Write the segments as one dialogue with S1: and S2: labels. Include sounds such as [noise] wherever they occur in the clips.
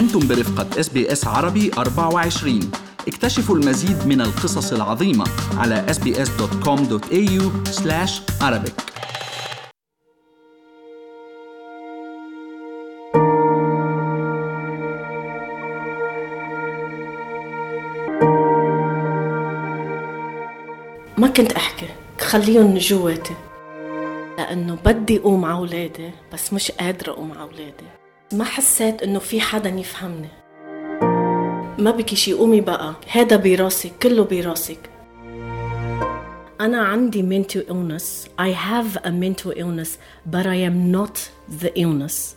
S1: أنتم برفقة SBS عربي 24 اكتشفوا المزيد من القصص العظيمة على sbs.com.au Arabic.
S2: ما كنت أحكي خليهم جواتي. لأنه بدي أقوم على أولادي بس مش قادرة أقوم على أولادي. ما حسيت إنه في حدا يفهمني. ما بكي شي قومي بقى. هذا براسك كله براسك أنا عندي mental illness. I have a mental illness but I am not the illness.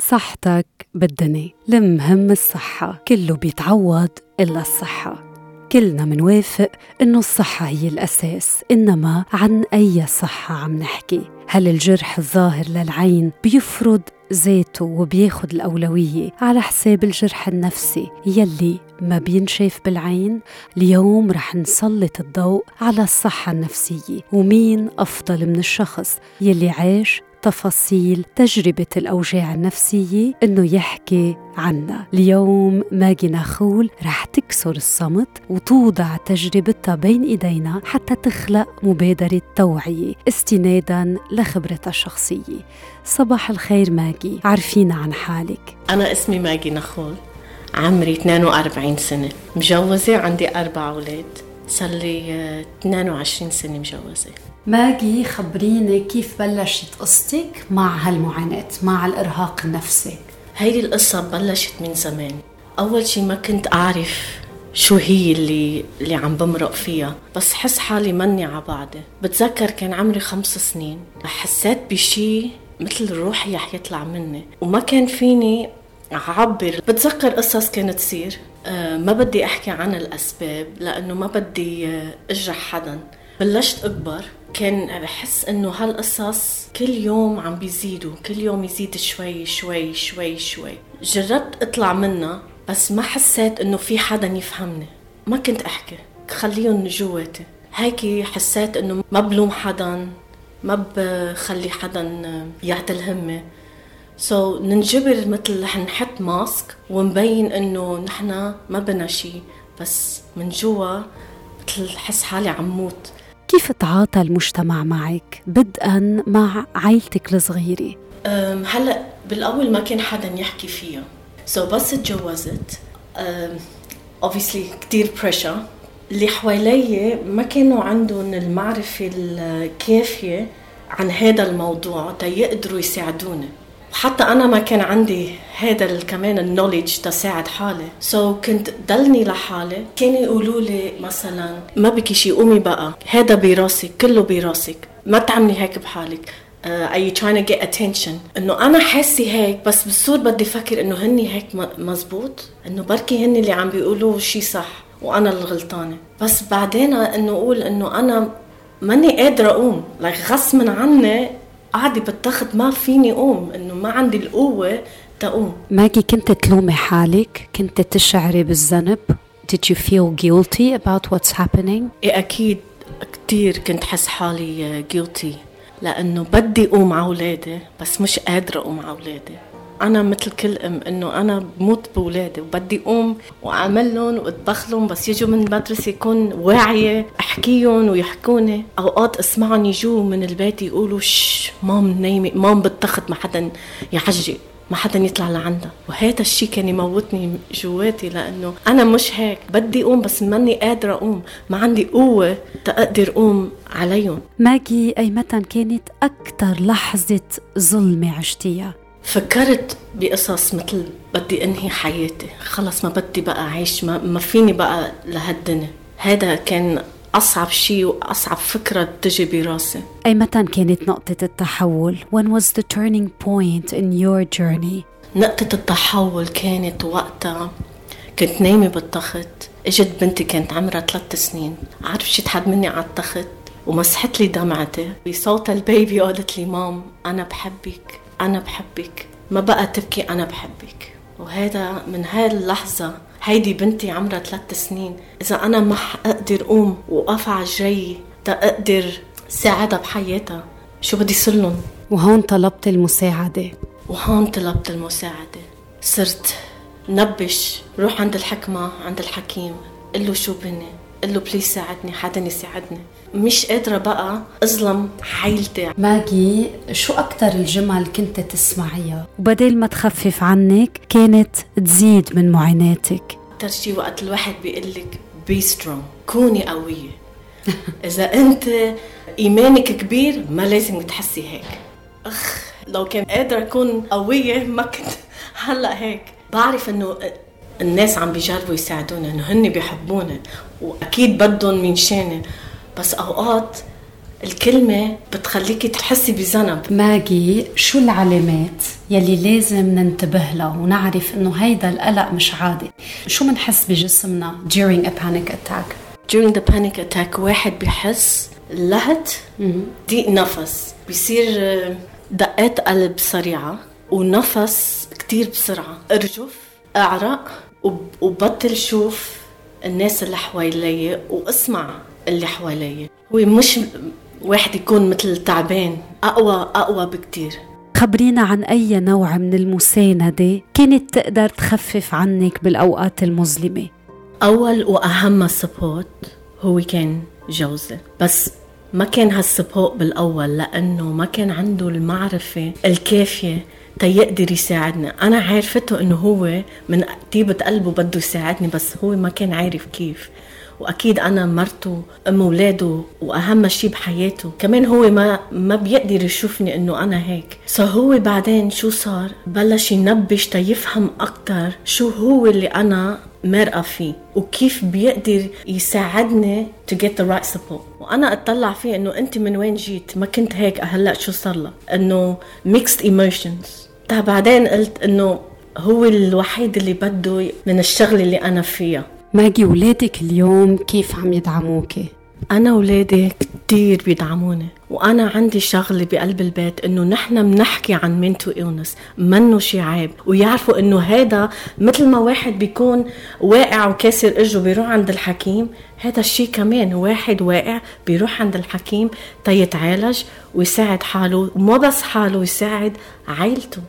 S3: صحتك بدني المهم الصحة. كله بيتعوض إلا الصحة. كلنا منوافق إنه الصحة هي الأساس إنما عن أي صحة عم نحكي؟ هل الجرح الظاهر للعين بيفرض ذاته وبياخد الأولوية؟ على حساب الجرح النفسي يلي ما بينشاف بالعين اليوم رح نسلط الضوء على الصحة النفسية. ومين أفضل من الشخص يلي عاش تفاصيل تجربة الأوجاع النفسية إنه يحكي عنا. اليوم ماجي ناخول رح تكسر الصمت وتوضع تجربتها بين إيدينا حتى تخلق مبادرة توعية استنادا لخبرتها الشخصية. صباح الخير ماجي عرفينا عن حالك.
S2: أنا اسمي ماجي نخول عمري 42 سنة مجوزة عندي أربع أولاد. صار لي 22 سنة مجوزة.
S3: ماجي خبريني كيف بلشت قصتك مع هالمعاناة مع الإرهاق النفسي؟
S2: هيدي القصة بلشت من زمان. أول شي ما كنت أعرف شو هي اللي اللي عم بمرق فيها بس حس حالي مني على بعضي. بتذكر كان عمري خمس سنين. حسيت بشي مثل روحي رح يطلع مني وما كان فيني أعبر. بتذكر قصص كانت تصير. ما بدي أحكي عن الأسباب لأنه ما بدي آه، أجرح حدا. بلشت أكبر كان بحس إنه هالقصص كل يوم عم بيزيدوا كل يوم يزيد شوي شوي شوي شوي. جربت أطلع منها بس ما حسيت إنه في حدا يفهمني. ما كنت أحكي خليهم جواتي. هيك حسيت إنه ما بلوم حدا ما بخلي حدا يعطي الهمة. سو so, ننجبر مثل رح نحط ماسك ونبين إنه نحن ما بنا شيء بس من جوا مثل حس حالي عم موت.
S3: كيف تعاطى المجتمع معك بدءا مع عائلتك الصغيرة؟
S2: هلأ بالأول ما كان حدا يحكي فيها. so بس تجوزت. obviously كثير pressure اللي حوالي ما كانوا عندهم المعرفة الكافية عن هذا الموضوع تيقدروا يساعدوني. وحتى أنا ما كان عندي هذا كمان ال knowledge تساعد حالي. so, كنت ضلني لحالي. كانوا يقولوا لي مثلا ما بكي شي قومي بقى. هذا براسك كله براسك. ما تعملي هيك بحالك. uh, are you trying to get attention? إنه أنا حاسة هيك بس بالصور بدي فكر إنه هني هيك مزبوط. إنه بركي هني اللي عم بيقولوا شي صح وأنا الغلطانه بس بعدين إنه أقول إنه أنا ماني قادرة أقوم. لك غصبا عني قاعدة بتاخد ما فيني قوم إنه ما عندي القوة تقوم.
S3: ماجي كنت تلومي حالك؟ كنت تشعري بالذنب؟ Did you feel guilty about what's happening?
S2: إيه أكيد كتير كنت حس حالي guilty لأنه بدي قوم على أولادي بس مش قادرة قوم على أولادي. أنا مثل كل أم إنه أنا بموت باولادي وبدي أقوم وأعمل لهم وأطبخ لهم بس يجوا من المدرسة يكون واعية أحكيهم ويحكوني. أوقات أسمعهم يجوا من البيت يقولوا شش مام نايمة مام بتخت ما حدا يعجق ما حدا يطلع لعندها. وهذا الشيء كان يموتني جواتي لأنه أنا مش هيك. بدي أقوم بس ماني قادرة أقوم. ما عندي قوة تقدر أقوم عليهم.
S3: ماجي اي متى كانت أكثر لحظة ظلمة عشتيها.
S2: فكرت بقصص مثل بدي أنهي حياتي. خلص ما بدي بقى أعيش ما, ما فيني بقى لهالدنيا. هذا كان أصعب شيء وأصعب فكرة تجي براسي.
S3: أي متى كانت نقطة التحول؟ When was the turning point in your journey?
S2: نقطة التحول كانت وقتها كنت نايمة بالتخت. إجت بنتي كانت عمرها ثلاث سنين. عارف شي تحد مني على التخت؟ ومسحت لي دمعتي. بصوت البيبي قالت لي مام أنا بحبك. أنا بحبك. ما بقى تبكي أنا بحبك. وهذا من هاي اللحظة هيدي بنتي عمرها ثلاث سنين. إذا أنا ما أقدر أقوم وأقف على جري تقدر ساعدها بحياتها شو بدي صلن
S3: وهون طلبت المساعدة.
S2: وهون طلبت المساعدة. صرت نبش روح عند الحكمة عند الحكيم. قل له شو بني. قل له please ساعدني حدا يساعدني. مش قادرة بقى أظلم حيلتي.
S3: ماجي شو أكتر الجمل كنت تسمعيها؟ وبدل ما تخفف عنك كانت تزيد من معاناتك.
S2: أكتر شي وقت الواحد بيقول لك be strong كوني قوية. [laughs] إذا أنت إيمانك كبير ما لازم تحسي هيك. أخ لو كان قادرة أكون قوية ما كنت هلأ هيك. بعرف إنه الناس عم بيجربوا يساعدونا إنه هن بيحبونا وأكيد بدهم من شاني بس أوقات الكلمة بتخليكي تحسي بذنب.
S3: ماجي شو العلامات يلي لازم ننتبه لها ونعرف إنه هيدا القلق مش عادي؟ شو منحس بجسمنا during a panic attack
S2: during the panic attack واحد بحس لهت ضيق نفس. بيصير آه، دقات قلب سريعة ونفس كتير بسرعة. ارجف أعرق وبطل شوف الناس اللي حوالي واسمع اللي حوالي هو مش واحد يكون مثل تعبان اقوى أقوى بكتير.
S3: خبرينا عن أي نوع من المساندة كانت تقدر تخفف عنك بالأوقات المظلمة؟
S2: أول وأهم support هو كان جوزي. بس ما كان هال support بالأول لأنه ما كان عنده المعرفة الكافية تيقدر يساعدني أنا عارفته إنه هو من طيبة قلبه بده يساعدني بس هو ما كان عارف كيف. وأكيد أنا مرته أم أولاده وأهم شيء بحياته. كمان هو ما ما بيقدر يشوفني إنه أنا هيك. so هو بعدين شو صار؟ بلش ينبش تيفهم أكثر شو هو اللي أنا مرقة فيه وكيف بيقدر يساعدني to get the right support. وأنا أطلع فيه إنه أنت من وين جيت؟ ما كنت هيك. هلأ شو صار لك؟ إنه mixed emotions. تا بعدين قلت إنه هو الوحيد اللي بده من الشغلة اللي أنا فيها.
S3: ماجي ولادك اليوم كيف عم يدعموكي؟
S2: أنا ولادي كتير بيدعموني وأنا عندي شغلة بقلب البيت إنه نحن بنحكي عن منتو إلنس منه شي عيب. ويعرفوا إنه هذا مثل ما واحد بيكون واقع وكاسر إجره بيروح عند الحكيم هذا الشيء كمان واحد واقع بيروح عند الحكيم تيتعالج ويساعد حاله وما بس حاله يساعد عائلته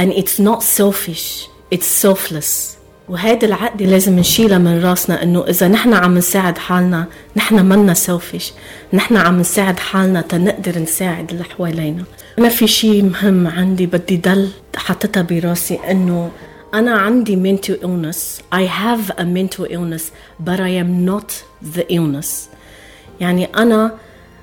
S2: and it's not selfish it's selfless. وهيدي العقدة لازم نشيلها من راسنا إنه إذا نحن عم نساعد حالنا نحن منا سيلفش نحن عم نساعد حالنا تنقدر نساعد اللي حوالينا. أنا في شيء مهم عندي بدي ضل حاطتها براسي إنه أنا عندي mental illness. I have a mental illness but I am not the illness. يعني أنا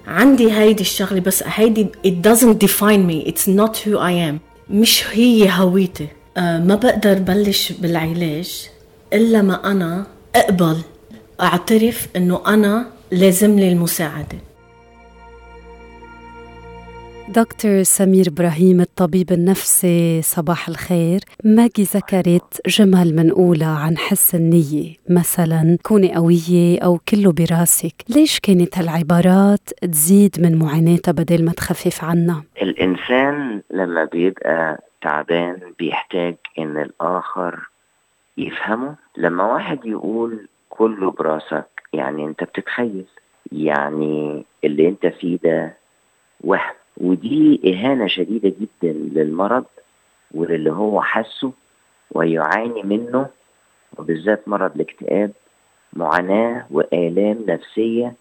S2: عندي هيدي الشغلة بس هيدي it doesn't define me. It's not who I am. مش هي هويتي. ما بقدر بلش بالعلاج إلا ما أنا أقبل أعترف إنه أنا لازم لي المساعدة.
S3: دكتور سمير إبراهيم الطبيب النفسي صباح الخير. ماجي ذكرت جمل منقولة عن حس النية. مثلا كوني قوية أو كله براسك. ليش كانت هالعبارات تزيد من معاناتها بدل ما تخفف عنا؟
S4: الإنسان لما بيبقى تعبان بيحتاج إن الآخر يفهمه. لما واحد يقول كله براسك يعني أنت بتتخيل يعني اللي أنت فيه ده وهم. ودي إهانة شديدة جدا للمرض وللي هو حاسه ويعاني منه وبالذات مرض الاكتئاب معاناة وآلام نفسية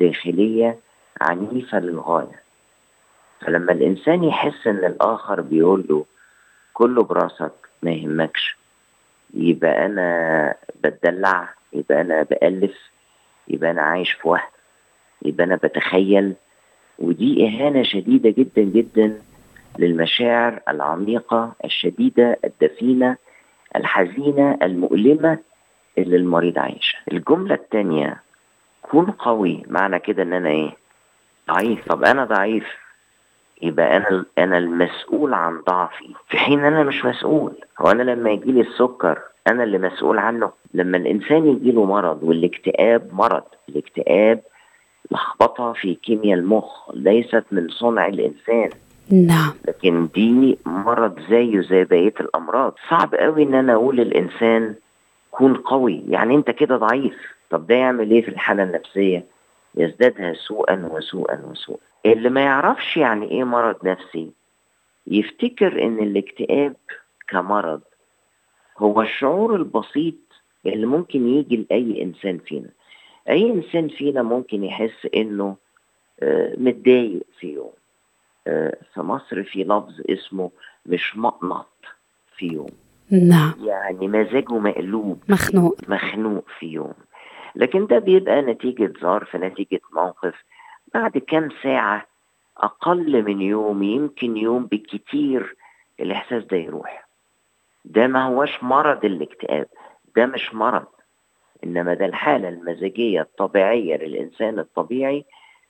S4: داخلية عنيفة للغاية. فلما الإنسان يحس إن الآخر بيقول له كله براسك ما يهمكش. يبقى أنا بتدلع يبقى أنا بألف يبقى أنا عايش في وهم يبقى أنا بتخيل. ودي إهانة شديدة جدا جدا للمشاعر العميقة الشديدة الدفينة الحزينة المؤلمة اللي المريض عايشها. الجملة الثانية كون قوي. معنى كده إن أنا إيه؟ ضعيف. طب أنا ضعيف. يبقى أنا أنا المسؤول عن ضعفي. في حين أنا مش مسؤول. هو أنا لما يجي لي السكر أنا اللي مسؤول عنه. لما الإنسان يجي له مرض والاكتئاب مرض الاكتئاب لخبطة في كيمياء المخ ليست من صنع الإنسان.
S3: نعم.
S4: لكن دي مرض زيه زي بقية الأمراض. صعب قوي إن أنا أقول للإنسان كون قوي. يعني أنت كده ضعيف. طب ده يعمل إيه في الحالة النفسية؟ يزدادها سوءا وسوءا وسوءا. اللي ما يعرفش يعني إيه مرض نفسي يفتكر إن الاكتئاب كمرض هو الشعور البسيط اللي ممكن يجي لأي إنسان فينا. أي إنسان فينا ممكن يحس إنه آه، متضايق في يوم. آه، في مصر في لفظ اسمه مش مقنط في يوم.
S3: نعم.
S4: يعني مزاجه مقلوب
S3: مخنوق.
S4: مخنوق في يوم. لكن ده بيبقى نتيجة ظرف نتيجة موقف. بعد كام ساعة أقل من يوم يمكن يوم بالكتير الإحساس ده يروح. ده ما هوش مرض الاكتئاب ده مش مرض. إنما ده الحالة المزاجية الطبيعية للإنسان الطبيعي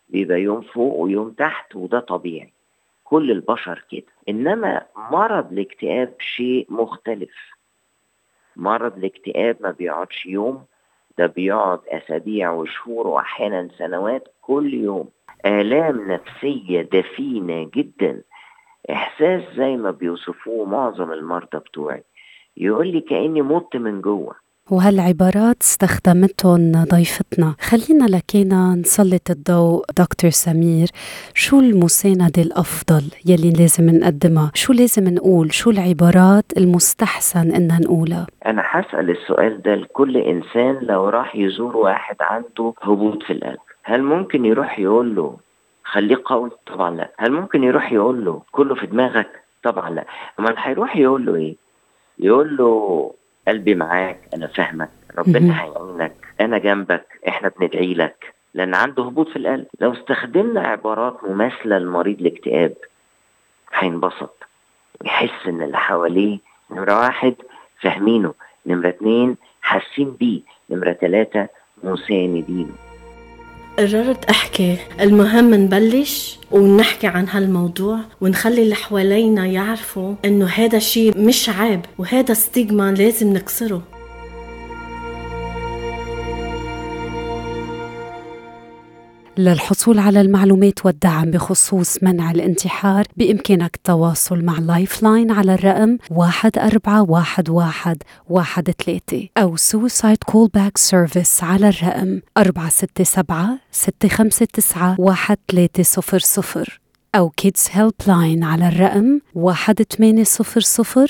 S4: بيبقى يوم فوق ويوم تحت وده طبيعي. كل البشر كده. إنما مرض الاكتئاب شيء مختلف. مرض الاكتئاب ما بيقعدش يوم ده بيقعد أسابيع وشهور وأحيانا سنوات كل يوم. آلام نفسية دفينة جدا. إحساس زي ما بيوصفوه معظم المرضى بتوعي. يقول لي كأني مت من جوه.
S3: وهالعبارات استخدمتهم ضيفتنا. خلينا لكينا نسلط الضوء. دكتور سمير شو المساندة الأفضل يلي لازم نقدمها؟ شو لازم نقول؟ شو العبارات المستحسن إنها نقولها؟
S4: أنا هسأل السؤال ده لكل إنسان لو راح يزور واحد عنده هبوط في القلب. هل ممكن يروح يقول له خليه قوي طبعا لا. هل ممكن يروح يقول له كله في دماغك طبعا لا. أمال هيروح يقول له إيه؟ يقول له قلبي معاك أنا فاهمك. ربنا هيعينك. أنا جنبك إحنا بندعي لك. لأن عنده هبوط في القلب. لو استخدمنا عبارات مماثلة لمريض الاكتئاب هينبسط. يحس إن اللي حواليه نمرة واحد فاهمينه نمرة اتنين حاسين بيه نمرة تلاتة مساندينه
S2: قررت أحكي. المهم نبلش ونحكي عن هالموضوع ونخلي اللي حوالينا يعرفوا إنه هذا الشيء مش عيب وهذا ستيغما لازم نكسره.
S3: للحصول على المعلومات والدعم بخصوص منع الانتحار بإمكانك التواصل مع Lifeline على الرقم 1411 أو Suicide Callback Service على الرقم 467 659 1300 أو Kids Helpline على الرقم 1800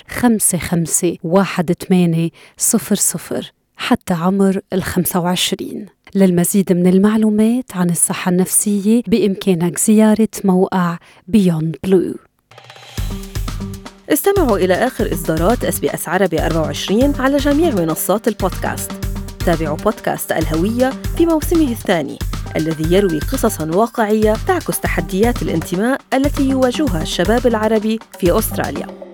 S3: 55 1800 حتى عمر ال 25 للمزيد من المعلومات عن الصحة النفسية بإمكانك زيارة موقع Beyond Blue
S5: استمعوا إلى آخر إصدارات SBS عربي 24 على جميع منصات البودكاست. تابعوا بودكاست الهوية في موسمه الثاني الذي يروي قصصا واقعية تعكس تحديات الانتماء التي يواجهها الشباب العربي في أستراليا.